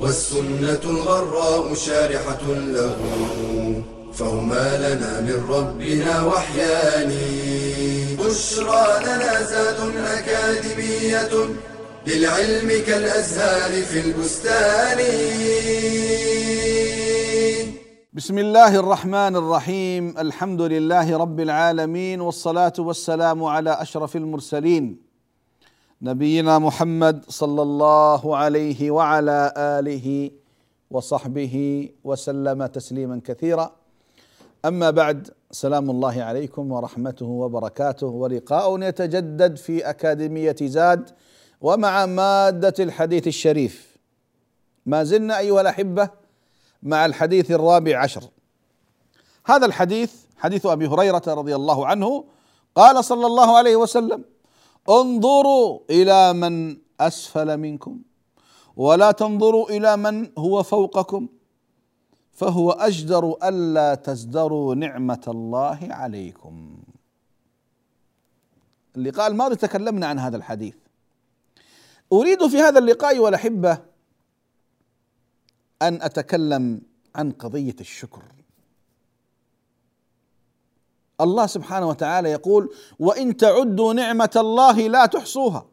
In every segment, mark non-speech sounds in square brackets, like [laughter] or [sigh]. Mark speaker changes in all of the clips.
Speaker 1: والسنة الغراء شارحة له فهما لنا من ربنا وحيان. بشرى لنا زاد أكاديمية للعلم كالأزهار في البستان.
Speaker 2: بسم الله الرحمن الرحيم الحمد لله رب العالمين والصلاة والسلام على أشرف المرسلين. نبينا محمد صلى الله عليه وعلى آله وصحبه وسلم تسليما كثيرا. أما بعد سلام الله عليكم ورحمته وبركاته. ولقاء يتجدد في أكاديمية زاد ومع مادة الحديث الشريف. ما زلنا أيها الأحبة مع الحديث الرابع عشر. هذا الحديث حديث أبي هريرة رضي الله عنه قال صلى الله عليه وسلم انظروا إلى من أسفل منكم ولا تنظروا إلى من هو فوقكم فهو أجدر ألا تزدروا نعمة الله عليكم. اللقاء الماضي تكلمنا عن هذا الحديث. أريد في هذا اللقاء والأحبة أن أتكلم عن قضية الشكر. الله سبحانه وتعالى يقول وإن تعدوا نعمة الله لا تحصوها.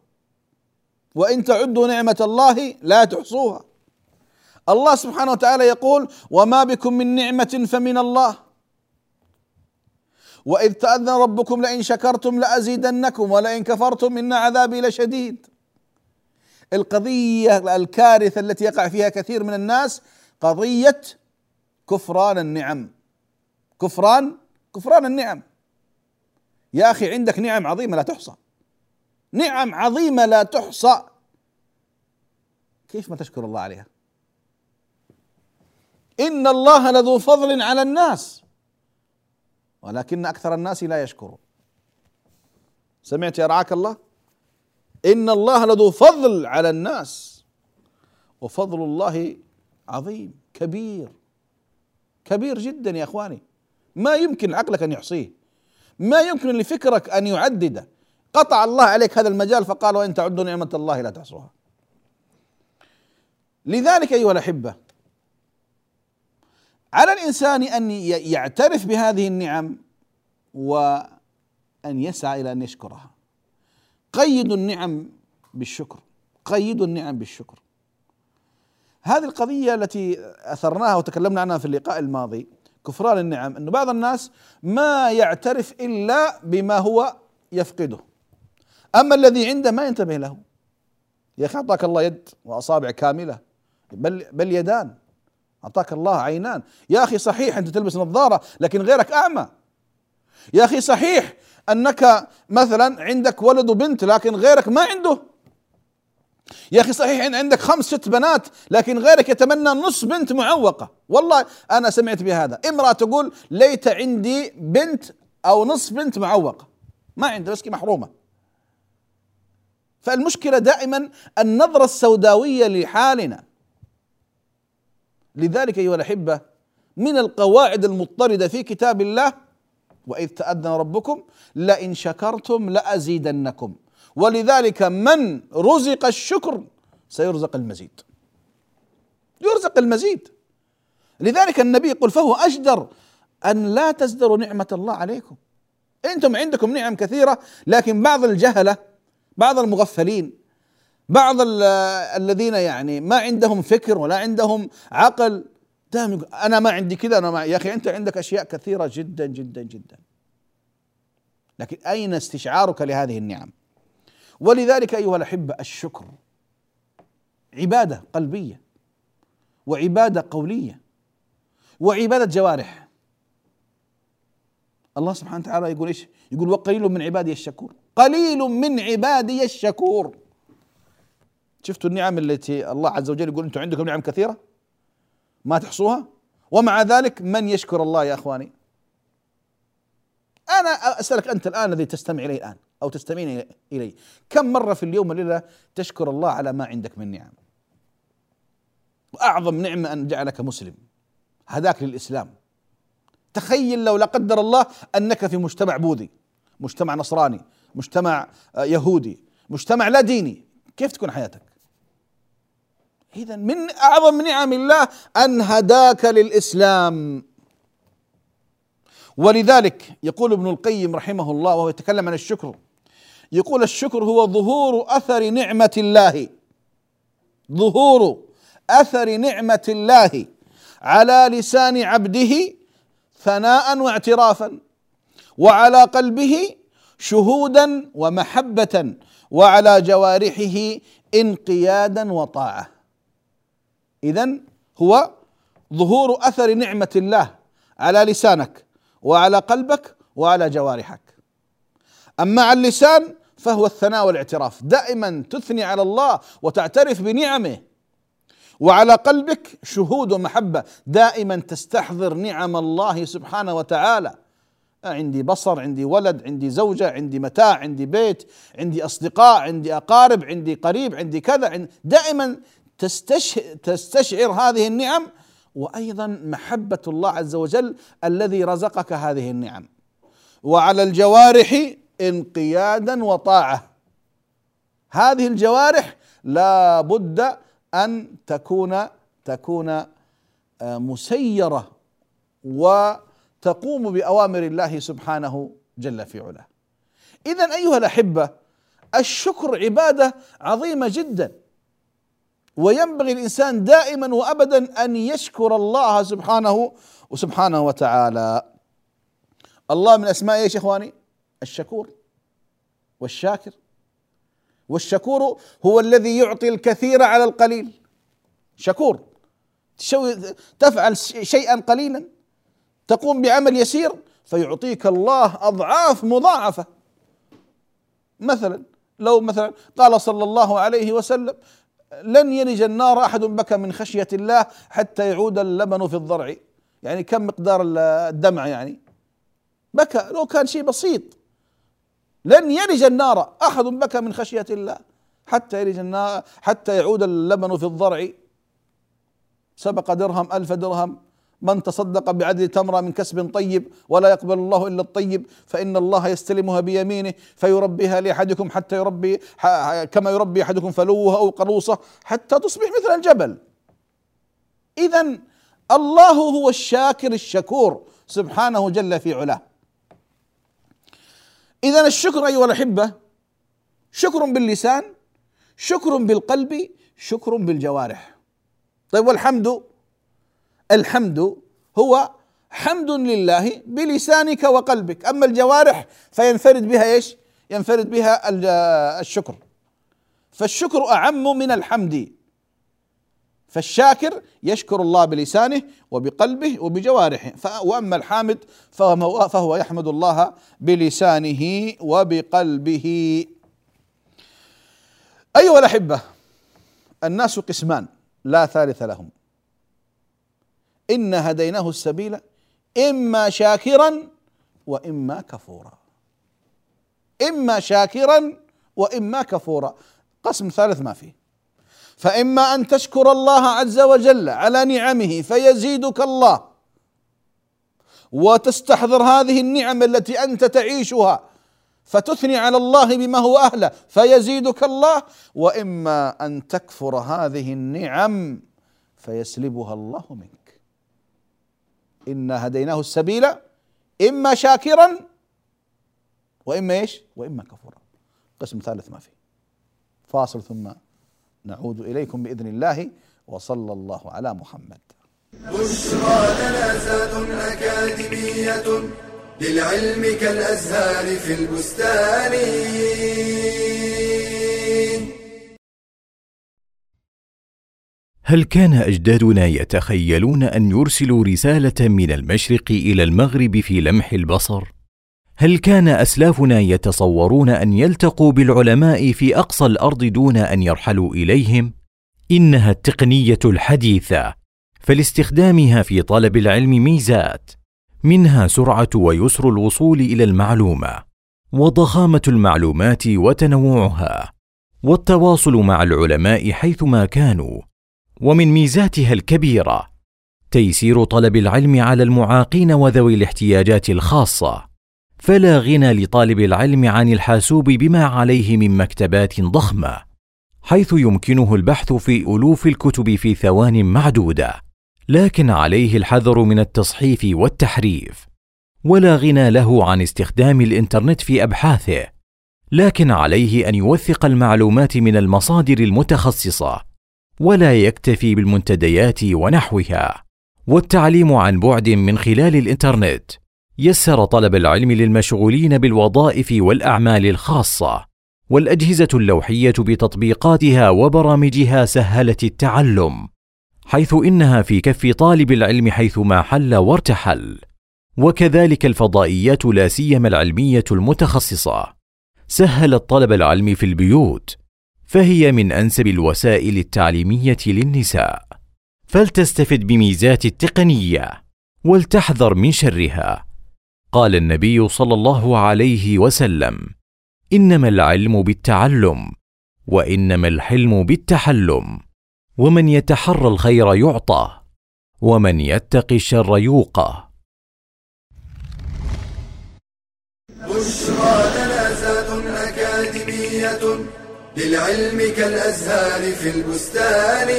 Speaker 2: وإن تعدوا نعمة الله لا تحصوها. الله سبحانه وتعالى يقول وما بكم من نعمة فمن الله. وإذ تأذن ربكم لئن شكرتم لأزيدنكم ولئن كفرتم إن عذابي لشديد. القضية الكارثة التي يقع فيها كثير من الناس قضية كفران النعم. كفران كفران النعم. يا أخي عندك نعم عظيمة لا تحصى. نعم عظيمة لا تحصى. كيف ما تشكر الله عليها؟ إن الله لذو فضل على الناس ولكن أكثر الناس لا يشكرون. سمعت يا رعاك الله؟ إن الله لذو فضل على الناس وفضل الله عظيم كبير. كبير جدا يا إخواني. ما يمكن عقلك أن يحصيه. ما يمكن لفكرك أن يعدده. قطع الله عليك هذا المجال فقال وان تعدوا نعمة الله لا تحصوها. لذلك أيها الأحبة على الإنسان أن يعترف بهذه النعم وأن يسعى إلى أن يشكرها. قيدوا النعم بالشكر. قيدوا النعم بالشكر. هذه القضية التي أثرناها وتكلمنا عنها في اللقاء الماضي كفران النعم أن بعض الناس ما يعترف إلا بما هو يفقده. أما الذي عنده ما ينتبه له. يا أخي أعطاك الله يد وأصابع كاملة بل, بل يدان. أعطاك الله عينان. يا أخي صحيح أنت تلبس نظارة لكن غيرك أعمى. يا أخي صحيح أنك مثلا عندك ولد وبنت لكن غيرك ما عنده. يا أخي صحيح إن عندك خمس ست بنات لكن غيرك يتمنى نص بنت معوقة. والله أنا سمعت بهذا. امرأة تقول ليت عندي بنت أو نصف بنت معوقة. ما عندها بس محرومة. فالمشكلة دائما النظرة السوداوية لحالنا. لذلك أيها الأحبة من القواعد المضطردة في كتاب الله وإذ تأذن ربكم لئن شكرتم لأزيدنكم. ولذلك من رزق الشكر سيرزق المزيد. يرزق المزيد. لذلك النبي يقول فهو أجدر أن لا تزدروا نعمة الله عليكم. أنتم عندكم نعم كثيرة لكن بعض الجهلة بعض المغفلين بعض الذين يعني ما عندهم فكر ولا عندهم عقل دائما أنا ما عندي كذا أنا ما يا أخي أنت عندك أشياء كثيرة جدا جدا جدا. لكن أين استشعارك لهذه النعم؟ ولذلك أيها الأحبة الشكر. عبادة قلبية وعبادة قولية وعبادة جوارح. الله سبحانه وتعالى يقول إيش؟ يقول وقليل من عبادي الشكور. قليل من عبادي الشكور. شفتوا النعم التي الله عز وجل يقول أنتم عندكم نعم كثيرة؟ ما تحصوها؟ ومع ذلك من يشكر الله يا أخواني؟ أنا أسألك أنت الآن الذي تستمع الي الآن. أو تستمعين إلي. كم مرة في اليوم والليله تشكر الله على ما عندك من نعم؟ وأعظم نعمة أن جعلك مسلم. هداك للإسلام. تخيل لو لا قدر الله أنك في مجتمع بوذي مجتمع نصراني مجتمع آه، يهودي مجتمع لا ديني. كيف تكون حياتك؟ إذا من أعظم نعم الله أن هداك للإسلام. ولذلك يقول ابن القيم رحمه الله وهو يتكلم عن الشكر. يقول الشكر هو ظهور أثر نعمة الله. ظهور أثر نعمة الله على لسان عبده ثناء واعترافا وعلى قلبه شهودا ومحبه وعلى جوارحه انقيادا وطاعة. اذا هو ظهور أثر نعمة الله على لسانك وعلى قلبك وعلى جوارحك. أما على اللسان فهو الثناء والاعتراف. دائما تثني على الله وتعترف بنعمه. وعلى قلبك شهود ومحبة. دائما تستحضر نعم الله سبحانه وتعالى. عندي بصر عندي ولد عندي زوجة عندي متاع عندي بيت عندي أصدقاء عندي أقارب عندي قريب عندي كذا. دائما تستشعر هذه النعم. وأيضا محبة الله عز وجل الذي رزقك هذه النعم. وعلى الجوارح انقيادا وطاعة هذه الجوارح لا بد أن تكون تكون آه، مسيرة و تقوم بأوامر الله سبحانه جل في علاه. اذا أيها الأحبة الشكر عبادة عظيمة جدا وينبغي الإنسان دائما وابدا أن يشكر الله سبحانه وسبحانه وتعالى. الله من اسماء إيش يا إخواني؟ الشكور والشاكر. والشكور هو الذي يعطي الكثير على القليل. شكور. تفعل شيئا قليلا تقوم بعمل يسير فيعطيك الله أضعاف مضاعفة. مثلا لو مثلا قال صلى الله عليه وسلم لن يلج النار أحد بكى من خشية الله حتى يعود اللبن في الضرع. يعني كم مقدار الدمع يعني؟ بكى لو كان شيء بسيط. لن يلج النار أحد بكى من خشية الله حتى يلج النار حتى يعود اللبن في الضرع. سبق درهم ألف درهم. من تصدق بعدل تمرة من كسب طيب ولا يقبل الله إلا الطيب فإن الله يستلمها بيمينه فيربيها لأحدكم حتى يربي كما يربي أحدكم فلوه أو قروصه حتى تصبح مثل الجبل. إذا الله هو الشاكر الشكور سبحانه جل في علاه. إذا الشكر أيها الأحبة شكر باللسان شكر بالقلب شكر بالجوارح. طيب والحمد الحمد هو حمد لله بلسانك وقلبك. أما الجوارح فينفرد بها إيش؟ ينفرد بها الشكر. فالشكر أعم من الحمد. فالشاكر يشكر الله بلسانه وبقلبه وبجوارحه. وأما الحامد فهو, فهو يحمد الله بلسانه وبقلبه. أيها الأحبة الناس قسمان لا ثالث لهم. إنا هديناه السبيل إما شاكرا وإما كفورا. إما شاكرا وإما كفورا. قسم ثالث ما فيه. فإما أن تشكر الله عز وجل على نعمه فيزيدك الله. وتستحضر هذه النعم التي أنت تعيشها فتثني على الله بما هو أهله فيزيدك الله. وإما أن تكفر هذه النعم فيسلبها الله منك. إنا هديناه السبيل إما شاكرا وإما إيش؟ وإما كفورا. قسم ثالث ما فيه. فاصل ثم نعود إليكم بإذن الله وصلى الله على محمد.
Speaker 1: بشرى لنا زاد أكاديمية للعلم كالأزهار في البستان.
Speaker 3: هل كان أجدادنا يتخيلون أن يرسلوا رسالة من المشرق إلى المغرب في لمح البصر؟ هل كان أسلافنا يتصورون أن يلتقوا بالعلماء في أقصى الأرض دون أن يرحلوا إليهم؟ إنها التقنية الحديثة فلاستخدامها في طلب العلم ميزات منها سرعة ويسر الوصول إلى المعلومة وضخامة المعلومات وتنوعها والتواصل مع العلماء حيثما كانوا ومن ميزاتها الكبيرة تيسير طلب العلم على المعاقين وذوي الاحتياجات الخاصة. فلا غنى لطالب العلم عن الحاسوب بما عليه من مكتبات ضخمة حيث يمكنه البحث في ألوف الكتب في ثوان معدودة لكن عليه الحذر من التصحيف والتحريف. ولا غنى له عن استخدام الإنترنت في أبحاثه لكن عليه أن يوثق المعلومات من المصادر المتخصصة ولا يكتفي بالمنتديات ونحوها والتعليم عن بعد من خلال الإنترنت. يسر طلب العلم للمشغولين بالوظائف والأعمال الخاصة والأجهزة اللوحية بتطبيقاتها وبرامجها سهلت التعلم حيث إنها في كف طالب العلم حيثما حل وارتحل وكذلك الفضائيات لا سيما العلمية المتخصصة. سهلت طلب العلم في البيوت فهي من أنسب الوسائل التعليمية للنساء. فلتستفد بميزات التقنية ولتحذر من شرها. قال النبي صلى الله عليه وسلم إنما العلم بالتعلم وإنما الحلم بالتحلم. ومن يتحرى الخير يعطى ومن يتق الشر يوقى.
Speaker 1: بشرى لنا زاد أكاديمية للعلم كالأزهار في البستان.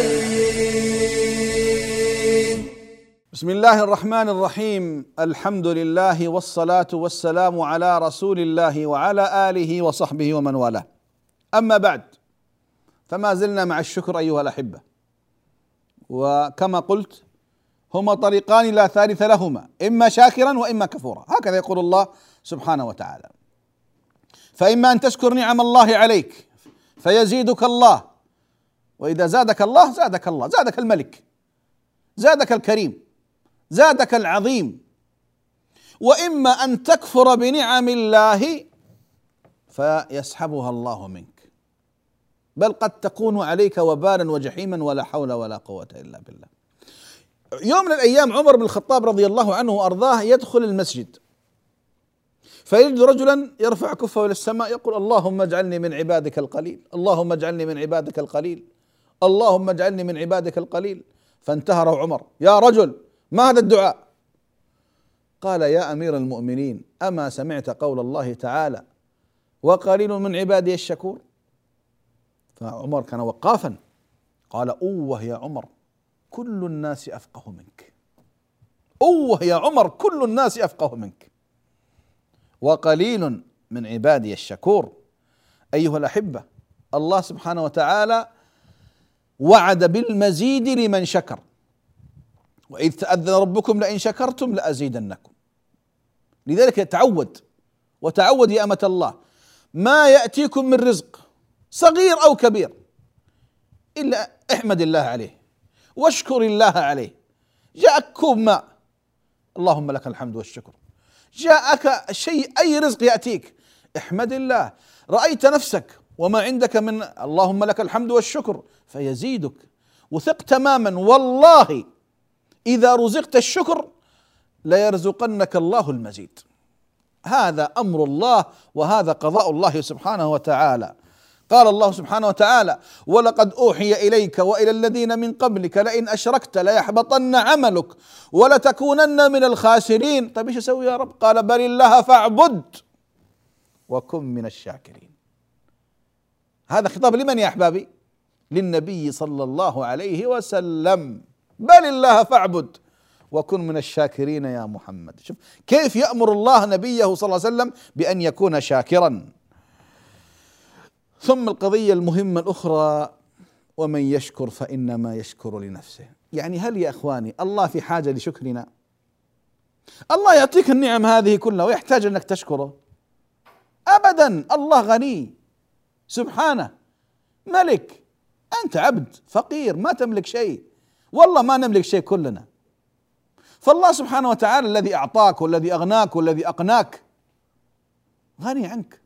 Speaker 2: بسم الله الرحمن الرحيم. الحمد لله والصلاة والسلام على رسول الله وعلى آله وصحبه ومن والاه. أما بعد فما زلنا مع الشكر أيها الأحبة. وكما قلت هما طريقان لا ثالث لهما إما شاكرا وإما كفورا. هكذا يقول الله سبحانه وتعالى. فإما أن تشكر نعم الله عليك فيزيدك الله. وإذا زادك الله زادك الله زادك الملك زادك الكريم. زادك العظيم. وإما أن تكفر بنعم الله فيسحبها الله منك. بل قد تكون عليك وبالا وجحيما ولا حول ولا قوة إلا بالله. يوم من الأيام عمر بن الخطاب رضي الله عنه وأرضاه يدخل المسجد. فيجد رجلا يرفع كفه إلى السماء يقول اللهم اجعلني من عبادك القليل. اللهم اجعلني من عبادك القليل. اللهم اجعلني من عبادك القليل. فانتهره عمر. يا رجل ما هذا الدعاء؟ قال يا أمير المؤمنين أما سمعت قول الله تعالى وقليل من عبادي الشكور؟ فعمر كان وقافا. قال أوه يا عمر كل الناس أفقه منك. أوه يا عمر كل الناس أفقه منك. وقليل من عبادي الشكور. أيها الأحبة الله سبحانه وتعالى وعد بالمزيد لمن شكر. وإذ تأذن ربكم لئن شكرتم لأزيدنكم. لذلك تعود وتعود يا أمة الله. ما يأتيكم من رزق صغير أو كبير إلا احمد الله عليه واشكر الله عليه. جاءك كوب ماء اللهم لك الحمد والشكر. جاءك شيء أي رزق يأتيك؟ احمد الله. رأيت نفسك وما عندك من اللهم لك الحمد والشكر فيزيدك. وثق تماما والله إذا رزقت الشكر ليرزقنك الله المزيد. هذا أمر الله وهذا قضاء الله سبحانه وتعالى. قال الله سبحانه وتعالى ولقد أوحي إليك وإلى الذين من قبلك لئن أشركت ليحبطن عملك ولتكونن من الخاسرين. طيب إيش أسوي يا رب؟ قال بل الله فاعبد وكن من الشاكرين. هذا خطاب لمن يا أحبابي؟ للنبي صلى الله عليه وسلم. بل الله فاعبد وكن من الشاكرين يا محمد. شوف كيف يأمر الله نبيه صلى الله عليه وسلم بأن يكون شاكرا؟ ثم القضية المهمة الأخرى ومن يشكر فإنما يشكر لنفسه. يعني هل يا إخواني الله في حاجة لشكرنا؟ الله يعطيك النعم هذه كلها ويحتاج أنك تشكره؟ أبدا الله غني. سبحانه. ملك. أنت عبد. فقير. ما تملك شيء. والله ما نملك شيء كلنا. فالله سبحانه وتعالى الذي أعطاك والذي أغناك والذي أقناك غني عنك.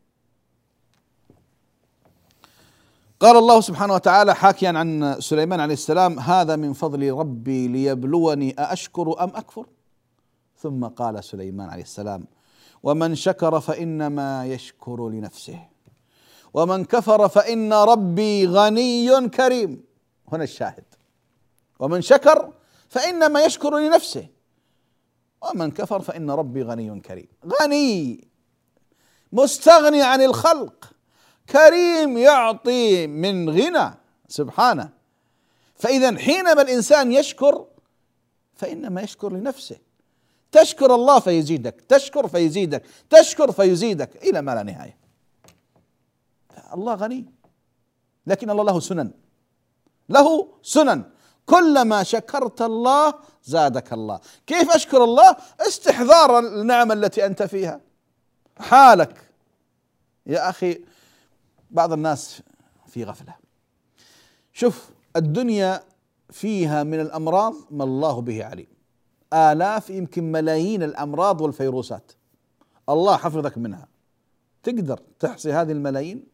Speaker 2: قال الله سبحانه وتعالى حاكيا عن سليمان عليه السلام هذا من فضل ربي ليبلوني أأشكر أم أكفر؟ ثم قال سليمان عليه السلام ومن شكر فإنما يشكر لنفسه ومن كفر فإن ربي غني كريم. هنا الشاهد. ومن شكر فإنما يشكر لنفسه. ومن كفر فإن ربي غني كريم. غني مستغني عن الخلق. كريم يعطي من غنى سبحانه. فإذا حينما الإنسان يشكر فإنما يشكر لنفسه. تشكر الله فيزيدك تشكر فيزيدك تشكر فيزيدك إلى ما لا نهاية. الله غني لكن الله له سنن. له سنن. كلما شكرت الله زادك الله. كيف أشكر الله؟ استحضار النعم التي أنت فيها. حالك. يا أخي بعض الناس في غفلة. شوف الدنيا فيها من الأمراض ما الله به عليم. آلاف يمكن ملايين الأمراض والفيروسات. الله حفظك منها. تقدر تحصي هذه الملايين؟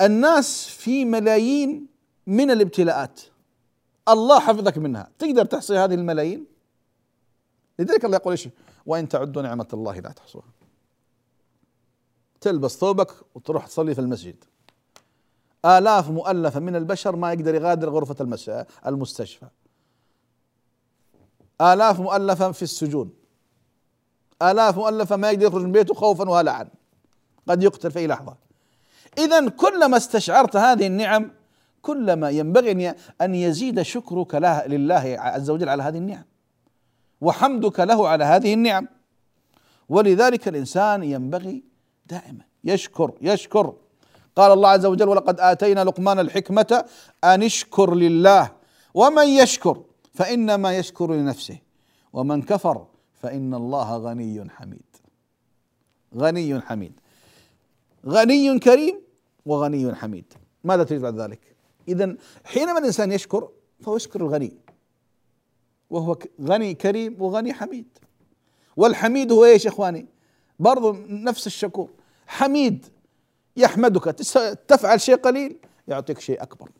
Speaker 2: الناس في ملايين من الابتلاءات. الله حفظك منها. تقدر تحصي هذه الملايين؟ لذلك الله يقول إيش؟ وإن تعدوا نعمة الله لا تحصوها. تلبس ثوبك وتروح تصلي في المسجد. آلاف مؤلفة من البشر ما يقدر يغادر غرفة المستشفى. آلاف مؤلفة في السجون. آلاف مؤلفة ما يقدر يخرج من بيته خوفا وهلعا. قد يقتل في أي لحظة. إذا كلما استشعرت هذه النعم كلما ينبغي أن يزيد شكرك لله عز وجل على هذه النعم. وحمدك له على هذه النعم. ولذلك الإنسان ينبغي دائما يشكر يشكر. قال الله عز وجل ولقد آتينا لقمان الحكمة أن اشكر لله. ومن يشكر فإنما يشكر لنفسه. ومن كفر فإن الله غني حميد. غني حميد. غني كريم وغني حميد. ماذا تريد بعد ذلك؟ إذا حينما الإنسان يشكر فهو يشكر الغني. وهو غني كريم وغني حميد. والحميد هو إيش يا إخواني؟ برضو نفس الشكور. حميد يحمدك. تفعل شيء قليل يعطيك شيء أكبر.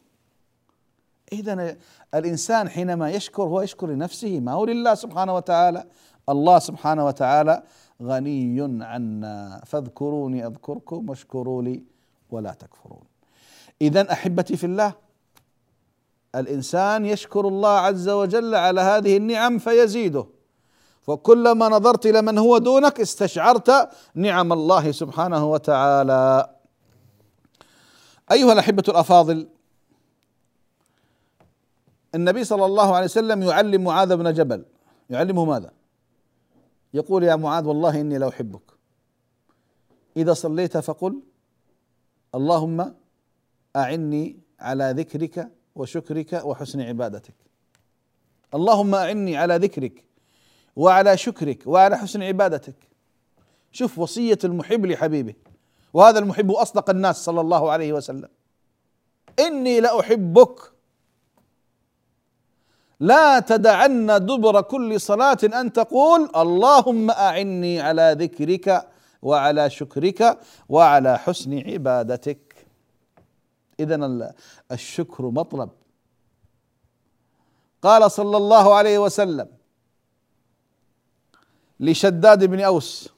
Speaker 2: اذا الإنسان حينما يشكر هو يشكر لنفسه. ما هو لله سبحانه وتعالى؟ الله سبحانه وتعالى غني عنا. فاذكروني أذكركم واشكروا لي ولا تكفرون. اذا أحبتي في الله الإنسان يشكر الله عز وجل على هذه النعم فيزيده. وكلما نظرت إلى من هو دونك استشعرت نعم الله سبحانه وتعالى. أيها الأحبة الأفاضل النبي صلى الله عليه وسلم يعلم معاذ بن جبل. يعلمه ماذا؟ يقول يا معاذ والله إني لاحبك إذا صليت فقل اللهم أعني على ذكرك وشكرك وحسن عبادتك. اللهم أعني على ذكرك وعلى شكرك وعلى حسن عبادتك. شوف وصية المحب لحبيبه. وهذا المحب أصدق الناس صلى الله عليه وسلم. إني لأحبك. لا تدعن دبر كل صلاة أن تقول اللهم أعني على ذكرك وعلى شكرك وعلى حسن عبادتك. اذا الشكر مطلب. قال صلى الله عليه وسلم لشداد بن أوس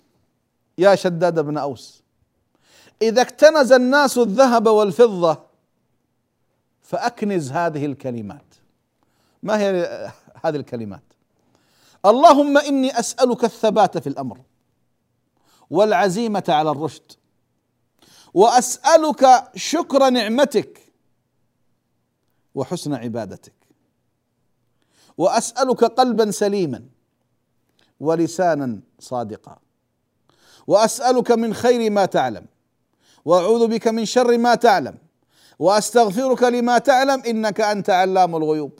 Speaker 2: يا شداد بن أوس إذا اكتنز الناس الذهب والفضة فأكنز هذه الكلمات. ما هي [laughs] هذه الكلمات؟ اللهم إني أسألك الثبات في الأمر والعزيمة على الرشد. وأسألك شكر نعمتك وحسن عبادتك. وأسألك قلبا سليما ولسانا صادقا. وأسألك من خير ما تعلم. وأعوذ بك من شر ما تعلم. وأستغفرك لما تعلم إنك أنت علام الغيوب.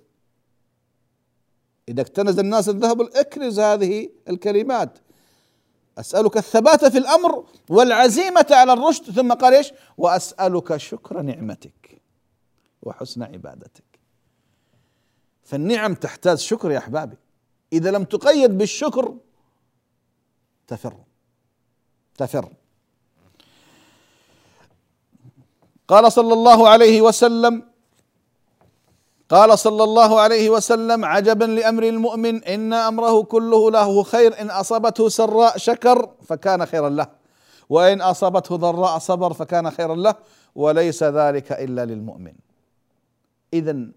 Speaker 2: إذا اكتنز الناس الذهب اكنز هذه الكلمات. أسألك الثبات في الأمر والعزيمة على الرشد. ثم قال إيش؟ وأسألك شكر نعمتك وحسن عبادتك. فالنعم تحتاج شكر يا أحبابي. إذا لم تقيد بالشكر تفر. تفر. قال صلى الله عليه وسلم قال صلى الله عليه وسلم عجبا لأمر المؤمن إن أمره كله له خير إن أصابته سراء شكر فكان خيرا له وإن أصابته ضراء صبر فكان خيرا له وليس ذلك إلا للمؤمن اذا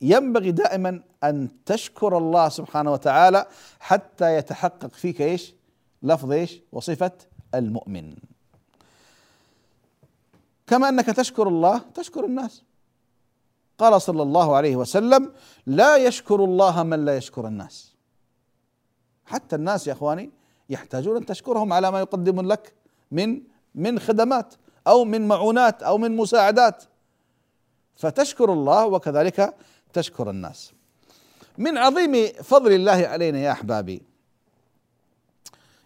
Speaker 2: ينبغي دائما أن تشكر الله سبحانه وتعالى حتى يتحقق فيك إيش؟ لفظ إيش؟ وصفة المؤمن كما أنك تشكر الله تشكر الناس قال صلى الله عليه وسلم لا يشكر الله من لا يشكر الناس. حتى الناس يا إخواني يحتاجون أن تشكرهم على ما يقدمون لك من من خدمات أو من معونات أو من مساعدات. فتشكر الله وكذلك تشكر الناس. من عظيم فضل الله علينا يا أحبابي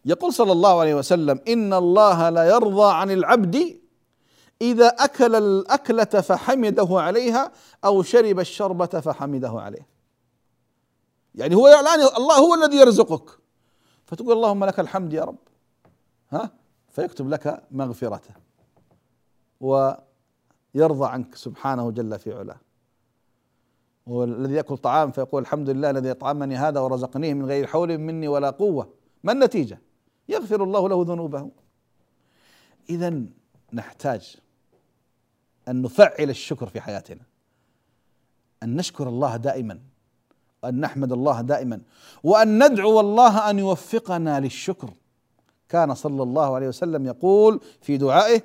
Speaker 2: يقول صلى الله عليه وسلم إن الله لا يرضى عن العبد إذا أكل الأكلة فحمده عليها أو شرب الشربة فحمده عليه. يعني هو الان الله هو الذي يرزقك. فتقول اللهم لك الحمد يا رب. ها؟ فيكتب لك مغفرته. ويرضى عنك سبحانه جل في علاه. والذي يأكل طعام فيقول الحمد لله الذي أطعمني هذا ورزقنيه من غير حول مني ولا قوة. ما النتيجة؟ يغفر الله له ذنوبه. اذا نحتاج أن نفعل الشكر في حياتنا. أن نشكر الله دائما. وأن نحمد الله دائما. وأن ندعو الله أن يوفقنا للشكر. كان صلى الله عليه وسلم يقول في دعائه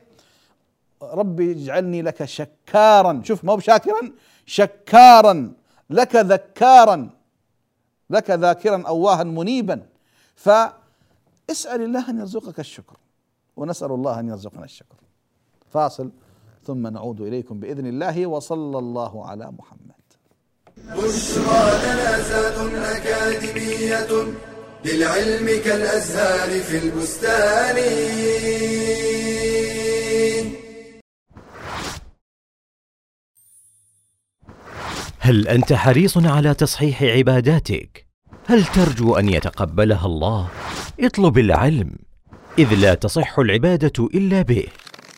Speaker 2: ربي اجعلني لك شكارا. شوف ما بشاكرا شكارا لك ذكارا لك ذاكرا أواها منيبا. فاسأل الله أن يرزقك الشكر ونسأل الله أن يرزقنا الشكر. فاصل. ثم نعود إليكم بإذن الله وصلى الله على محمد.
Speaker 1: بشرى لنا أكاديمية للعلم كالأزهار في البستان.
Speaker 3: هل أنت حريص على تصحيح عباداتك؟ هل ترجو أن يتقبلها الله؟ اطلب العلم إذ لا تصح العبادة إلا به.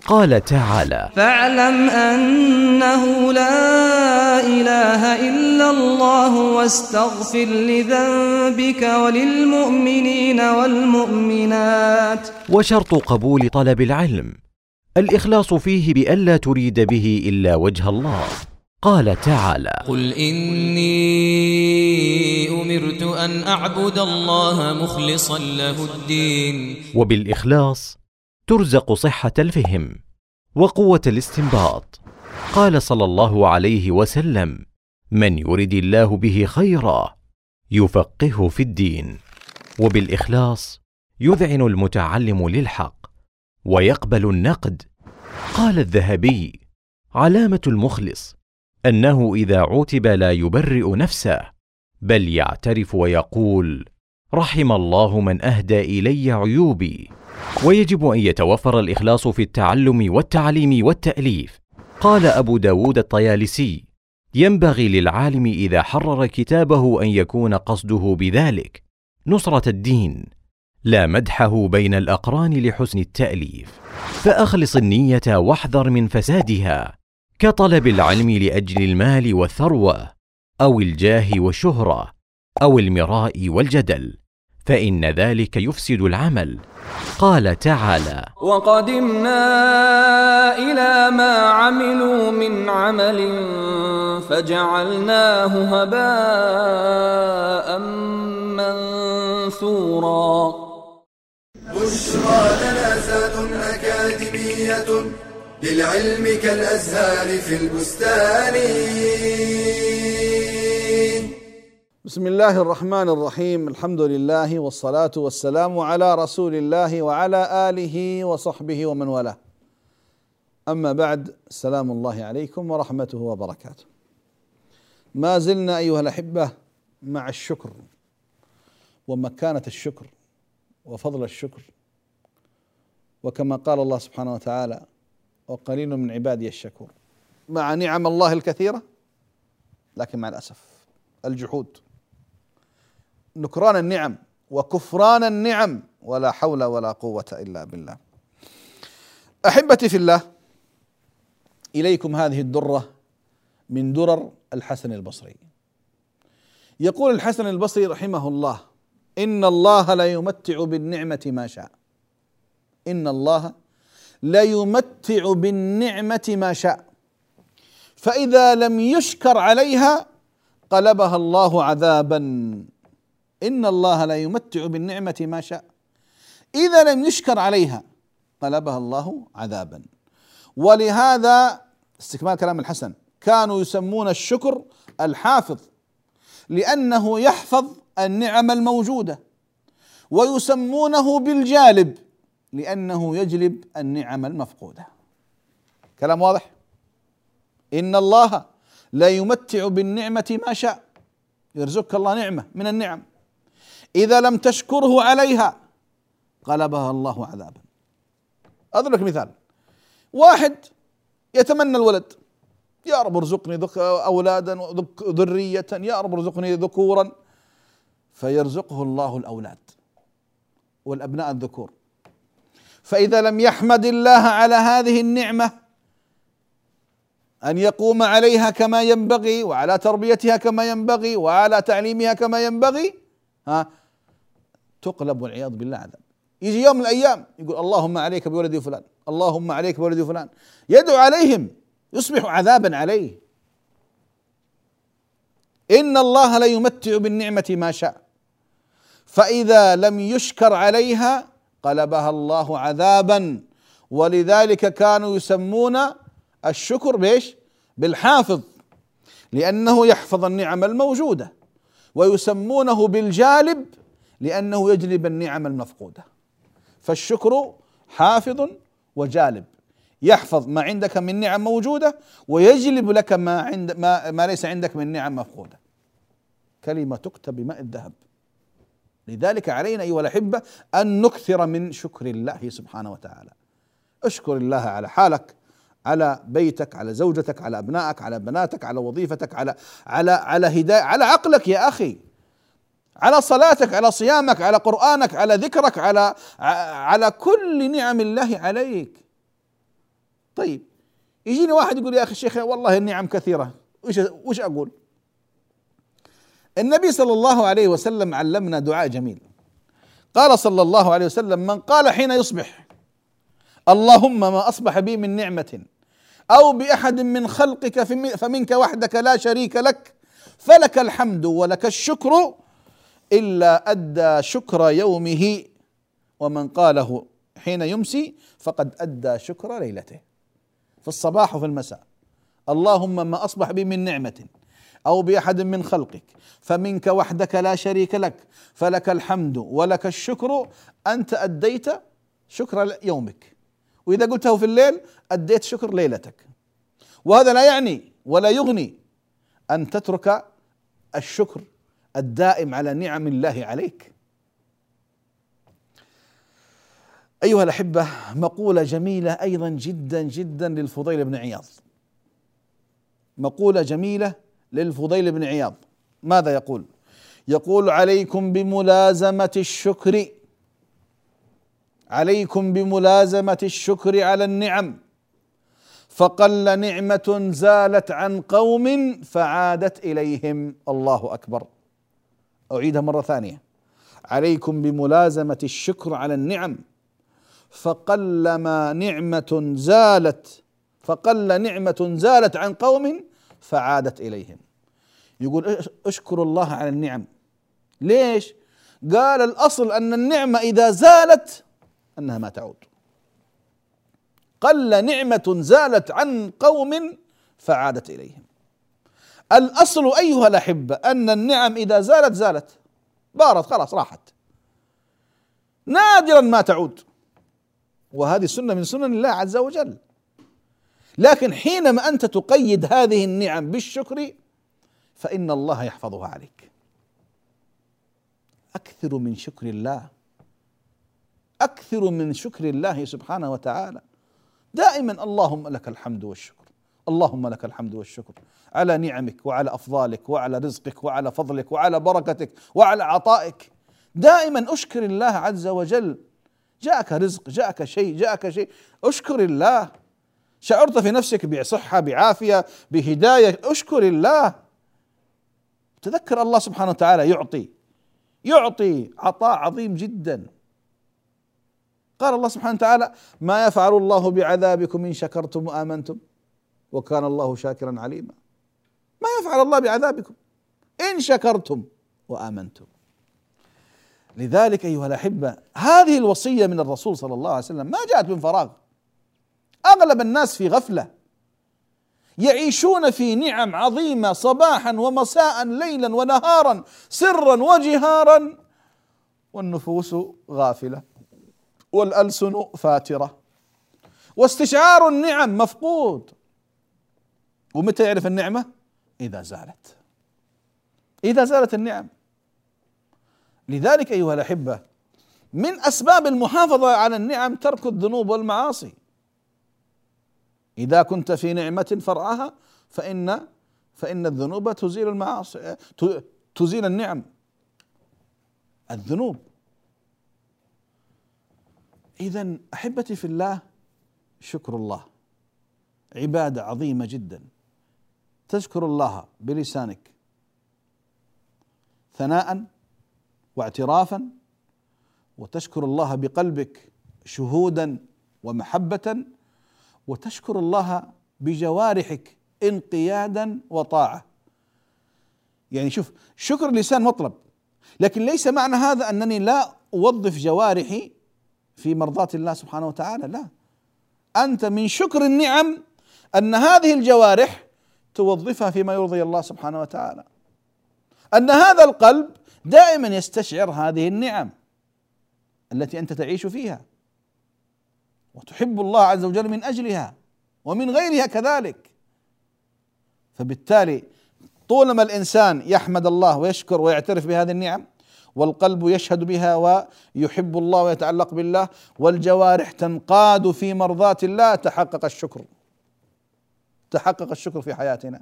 Speaker 3: قال تعالى
Speaker 4: فاعلم أنه لا إله إلا الله واستغفر لذنبك وللمؤمنين والمؤمنات.
Speaker 3: وشرط قبول طلب العلم. الإخلاص فيه بالا تريد به إلا وجه الله. قال تعالى
Speaker 4: قل إني أمرت أن أعبد الله مخلصا له الدين.
Speaker 3: وبالإخلاص ترزق صحة الفهم وقوة الاستنباط. قال صلى الله عليه وسلم من يرد الله به خيرا يفقهه في الدين وبالإخلاص يذعن المتعلم للحق ويقبل النقد. قال الذهبي علامة المخلص أنه إذا عوتب لا يبرئ نفسه بل يعترف ويقول رحم الله من أهدى إلي عيوبي. ويجب أن يتوفر الإخلاص في التعلم والتعليم والتأليف. قال أبو داود الطيالسي ينبغي للعالم إذا حرر كتابه أن يكون قصده بذلك. نصرة الدين لا مدحه بين الأقران لحسن التأليف. فأخلص النية واحذر من فسادها. كطلب العلم لأجل المال والثروة أو الجاه والشهرة أو المراء والجدل. فإن ذلك يفسد العمل. قال تعالى
Speaker 4: وقدمنا إلى ما عملوا من عمل فجعلناه هباء منثورا.
Speaker 1: بشرى لنا أكاديمية للعلم كالأزهار في البستان.
Speaker 2: بسم الله الرحمن الرحيم الحمد لله والصلاة والسلام على رسول الله وعلى آله وصحبه ومن والاه أما بعد سلام الله عليكم ورحمته وبركاته ما زلنا أيها الأحبة مع الشكر ومكانة الشكر وفضل الشكر وكما قال الله سبحانه وتعالى وقليل من عبادي الشكور مع نعم الله الكثيرة لكن مع الأسف الجحود نكران النعم وكفران النعم ولا حول ولا قوة إلا بالله. أحبتي في الله إليكم هذه الدرة من درر الحسن البصري. يقول الحسن البصري رحمه الله إن الله لا يمتع بالنعمة ما شاء. إن الله لا يمتع بالنعمة ما شاء. فإذا لم يشكر عليها قلبها الله عذابا ان الله لا يمتع بالنعمه ما شاء. اذا لم يشكر عليها قلبها الله عذابا. ولهذا استكمال كلام الحسن. كانوا يسمون الشكر الحافظ لأنه يحفظ النعم الموجودة. ويسمونه بالجالب لأنه يجلب النعم المفقودة. كلام واضح؟ ان الله لا يمتع بالنعمه ما شاء. يرزقك الله نعمه من النعم. إذا لم تشكره عليها قلبها الله عذابا. اضرب لك مثال. واحد يتمنى الولد يا رب ارزقني ذك اولادا ذرية يا رب ارزقني ذكورا. فيرزقه الله الأولاد والأبناء الذكور. فإذا لم يحمد الله على هذه النعمة أن يقوم عليها كما ينبغي وعلى تربيتها كما ينبغي وعلى تعليمها كما ينبغي ها تقلب والعياذ بالله عذاب. يجي يوم من الأيام يقول اللهم عليك بولدي فلان اللهم عليك بولدي فلان. يدعو عليهم يصبح عذابا عليه. إن الله لا يمتع بالنعمة ما شاء. فإذا لم يشكر عليها قلبها الله عذابا. ولذلك كانوا يسمون الشكر بإيش؟ بالحافظ لأنه يحفظ النعم الموجودة. ويسمونه بالجالب لأنه يجلب النعم المفقودة. فالشكر حافظ وجالب. يحفظ ما عندك من نعم موجودة ويجلب لك ما عند ما, ما ليس عندك من نعم مفقودة. كلمة تكتب بماء الذهب. لذلك علينا أيها الأحبة أن نكثر من شكر الله سبحانه وتعالى. اشكر الله على حالك على بيتك على زوجتك على أبنائك على بناتك على وظيفتك على على على هدايه على عقلك يا أخي. على صلاتك على صيامك على قرآنك على ذكرك على على كل نعم الله عليك طيب يجيني واحد يقول يا أخي الشيخ والله النعم كثيرة وش وش أقول؟ النبي صلى الله عليه وسلم علمنا دعاء جميل قال صلى الله عليه وسلم من قال حين يصبح اللهم ما أصبح بي من نعمة أو بأحد من خلقك فمنك وحدك لا شريك لك فلك الحمد ولك الشكر إلا أدى شكر يومه ومن قاله حين يمسي فقد أدى شكر ليلته. في الصباح وفي المساء اللهم ما أصبح بي من نعمة أو بأحد من خلقك فمنك وحدك لا شريك لك فلك الحمد ولك الشكر أنت أديت شكر يومك. وإذا قلته في الليل أديت شكر ليلتك. وهذا لا يعني ولا يغني أن تترك الشكر الدائم على نعم الله عليك. أيها الأحبة مقولة جميلة أيضا جدا جدا للفضيل بن عياض. مقولة جميلة للفضيل بن عياض. ماذا يقول؟ يقول عليكم بملازمة الشكر عليكم بملازمة الشكر على النعم فقل نعمة زالت عن قوم فعادت إليهم. الله أكبر. أعيدها مرة ثانية. عليكم بملازمة الشكر على النعم. فقلما نعمة زالت فقل نعمة زالت عن قوم فعادت إليهم. يقول اشكروا الله على النعم. ليش؟ قال الأصل أن النعمة إذا زالت أنها ما تعود. قل نعمة زالت عن قوم فعادت إليهم. الأصل أيها الأحبة أن النعم إذا زالت زالت. بارت خلاص راحت. نادرا ما تعود. وهذه سنة من سنن الله عز وجل. لكن حينما أنت تقيد هذه النعم بالشكر فإن الله يحفظها عليك. أكثر من شكر الله. أكثر من شكر الله سبحانه وتعالى. دائما اللهم لك الحمد والشكر. اللهم لك الحمد والشكر على نعمك وعلى أفضالك وعلى رزقك وعلى فضلك وعلى بركتك وعلى عطائك. دائما أشكر الله عز وجل. جاءك رزق جاءك شيء جاءك شيء. أشكر الله. شعرت في نفسك بصحة بعافية بهداية. أشكر الله. تذكر الله سبحانه وتعالى يعطي. يعطي عطاء عظيم جدا. قال الله سبحانه وتعالى ما يفعل الله بعذابكم إن شكرتم وآمنتم. وكان الله شاكرا عليما. ما يفعل الله بعذابكم. إن شكرتم وآمنتم. لذلك أيها الأحبة هذه الوصية من الرسول صلى الله عليه وسلم ما جاءت من فراغ. أغلب الناس في غفلة. يعيشون في نعم عظيمة صباحا ومساء ليلا ونهارا سرا وجهارا. والنفوس غافلة. والألسن فاترة. واستشعار النعم مفقود. ومتى يعرف النعمة؟ إذا زالت. إذا زالت النعم. لذلك أيها الأحبة من أسباب المحافظة على النعم ترك الذنوب والمعاصي. إذا كنت في نعمة فرعها فان فإن الذنوب تزيل المعاصي تزيل النعم. الذنوب. اذا أحبتي في الله شكر الله. عبادة عظيمة جدا. تشكر الله بلسانك ثناء واعترافا وتشكر الله بقلبك شهودا ومحبه وتشكر الله بجوارحك انقيادا وطاعة. يعني شوف شكر اللسان مطلب لكن ليس معنى هذا أنني لا أوظف جوارحي في مرضاة الله سبحانه وتعالى لا. أنت من شكر النعم أن هذه الجوارح توظفها فيما يرضي الله سبحانه وتعالى. أن هذا القلب دائما يستشعر هذه النعم التي أنت تعيش فيها. وتحب الله عز وجل من أجلها ومن غيرها كذلك. فبالتالي طولما الإنسان يحمد الله ويشكر ويعترف بهذه النعم والقلب يشهد بها ويحب الله ويتعلق بالله والجوارح تنقاد في مرضاة الله تحقق الشكر. تحقق الشكر في حياتنا.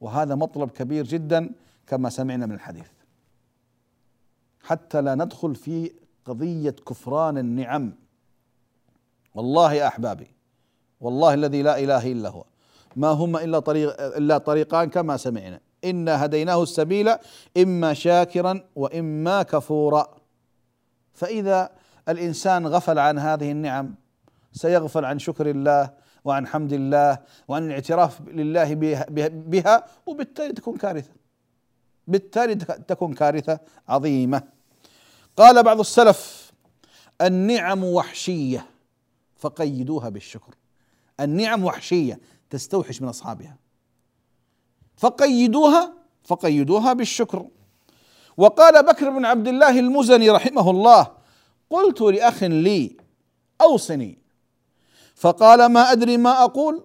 Speaker 2: وهذا مطلب كبير جدا كما سمعنا من الحديث. حتى لا ندخل في قضية كفران النعم. والله يا أحبابي والله الذي لا إله إلا هو. ما هما إلا طريق إلا طريقان كما سمعنا. إنا هديناه السبيل إما شاكرا وإما كفورا. فإذا الإنسان غفل عن هذه النعم سيغفل عن شكر الله وعن حمد الله وعن الاعتراف لله بها وبالتالي تكون كارثة. بالتالي تكون كارثة عظيمة. قال بعض السلف النعم وحشية فقيدوها بالشكر. النعم وحشية تستوحش من أصحابها. فقيدوها فقيدوها بالشكر. وقال بكر بن عبد الله المزني رحمه الله قلت لأخ لي أوصني فقال ما أدري ما أقول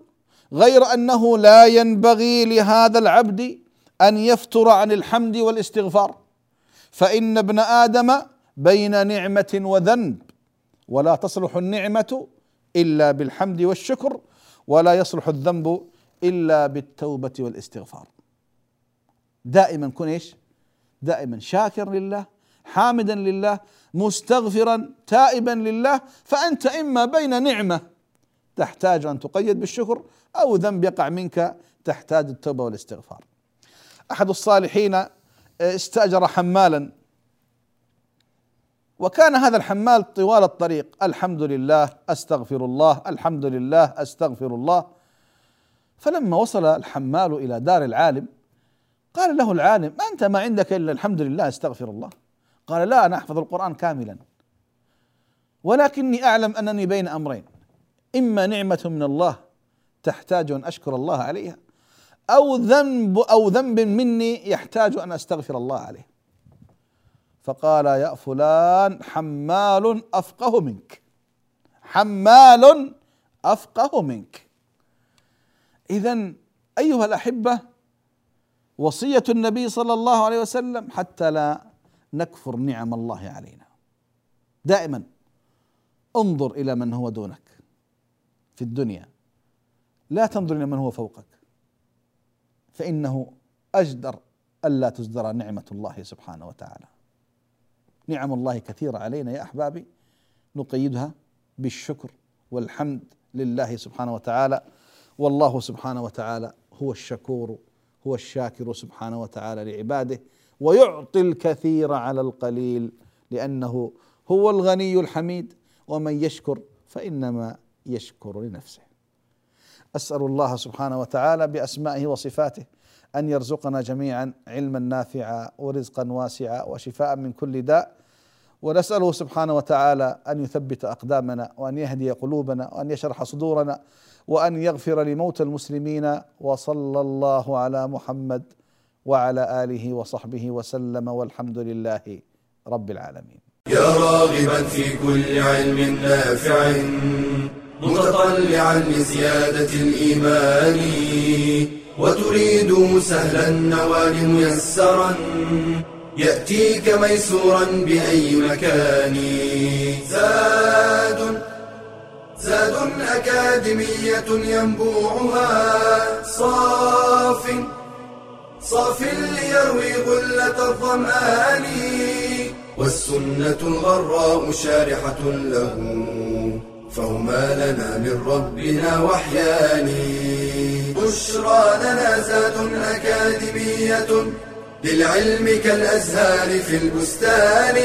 Speaker 2: غير أنه لا ينبغي لهذا العبد أن يفتر عن الحمد والاستغفار. فإن ابن آدم بين نعمة وذنب ولا تصلح النعمة إلا بالحمد والشكر ولا يصلح الذنب إلا بالتوبة والاستغفار. دائما كن إيش؟ دائما شاكر لله حامدا لله مستغفرا تائبا لله. فأنت إما بين نعمة تحتاج أن تقيد بالشكر أو ذنب يقع منك تحتاج التوبة والاستغفار. أحد الصالحين استأجر حمالا. وكان هذا الحمال طوال الطريق. الحمد لله أستغفر الله. الحمد لله أستغفر الله. فلما وصل الحمال إلى دار العالم قال له العالم أنت ما عندك إلا الحمد لله أستغفر الله. قال لا أنا أحفظ القرآن كاملا. ولكني أعلم أنني بين أمرين. إما نعمة من الله تحتاج أن أشكر الله عليها أو ذنب أو ذنب مني يحتاج أن أستغفر الله عليه. فقال يا فلان حمال أفقه منك حمال أفقه منك. اذا أيها الأحبة وصية النبي صلى الله عليه وسلم حتى لا نكفر نعم الله علينا. دائما انظر إلى من هو دونك. في الدنيا. لا تنظر إلى من هو فوقك. فإنه أجدر ألا تزدر نعمة الله سبحانه وتعالى. نعم الله كثيرة علينا يا أحبابي. نقيدها بالشكر والحمد لله سبحانه وتعالى. والله سبحانه وتعالى هو الشكور هو الشاكر سبحانه وتعالى لعباده. ويعطي الكثير على القليل لأنه هو الغني الحميد. ومن يشكر فإنما يشكر لنفسه. أسأل الله سبحانه وتعالى بأسمائه وصفاته أن يرزقنا جميعا علما نافعا ورزقا واسعا وشفاء من كل داء. ونسأله سبحانه وتعالى أن يثبت أقدامنا وأن يهدي قلوبنا وأن يشرح صدورنا وأن يغفر لموتى المسلمين. وصلى الله على محمد وعلى آله وصحبه وسلم والحمد لله رب العالمين.
Speaker 1: يا راغبا في كل علم نافع. متطلعا لزيادة الإيمان وتريد سهلا النوال ميسرا يأتيك ميسورا بأي مكان. زاد زاد أكاديمية ينبوعها صاف صاف ليروي غلة الظمآن والسنة الغراء شارحة له. فهما لنا من ربنا وحيان بشرى لنا زاد أكاديمية للعلم كالأزهار في البستان.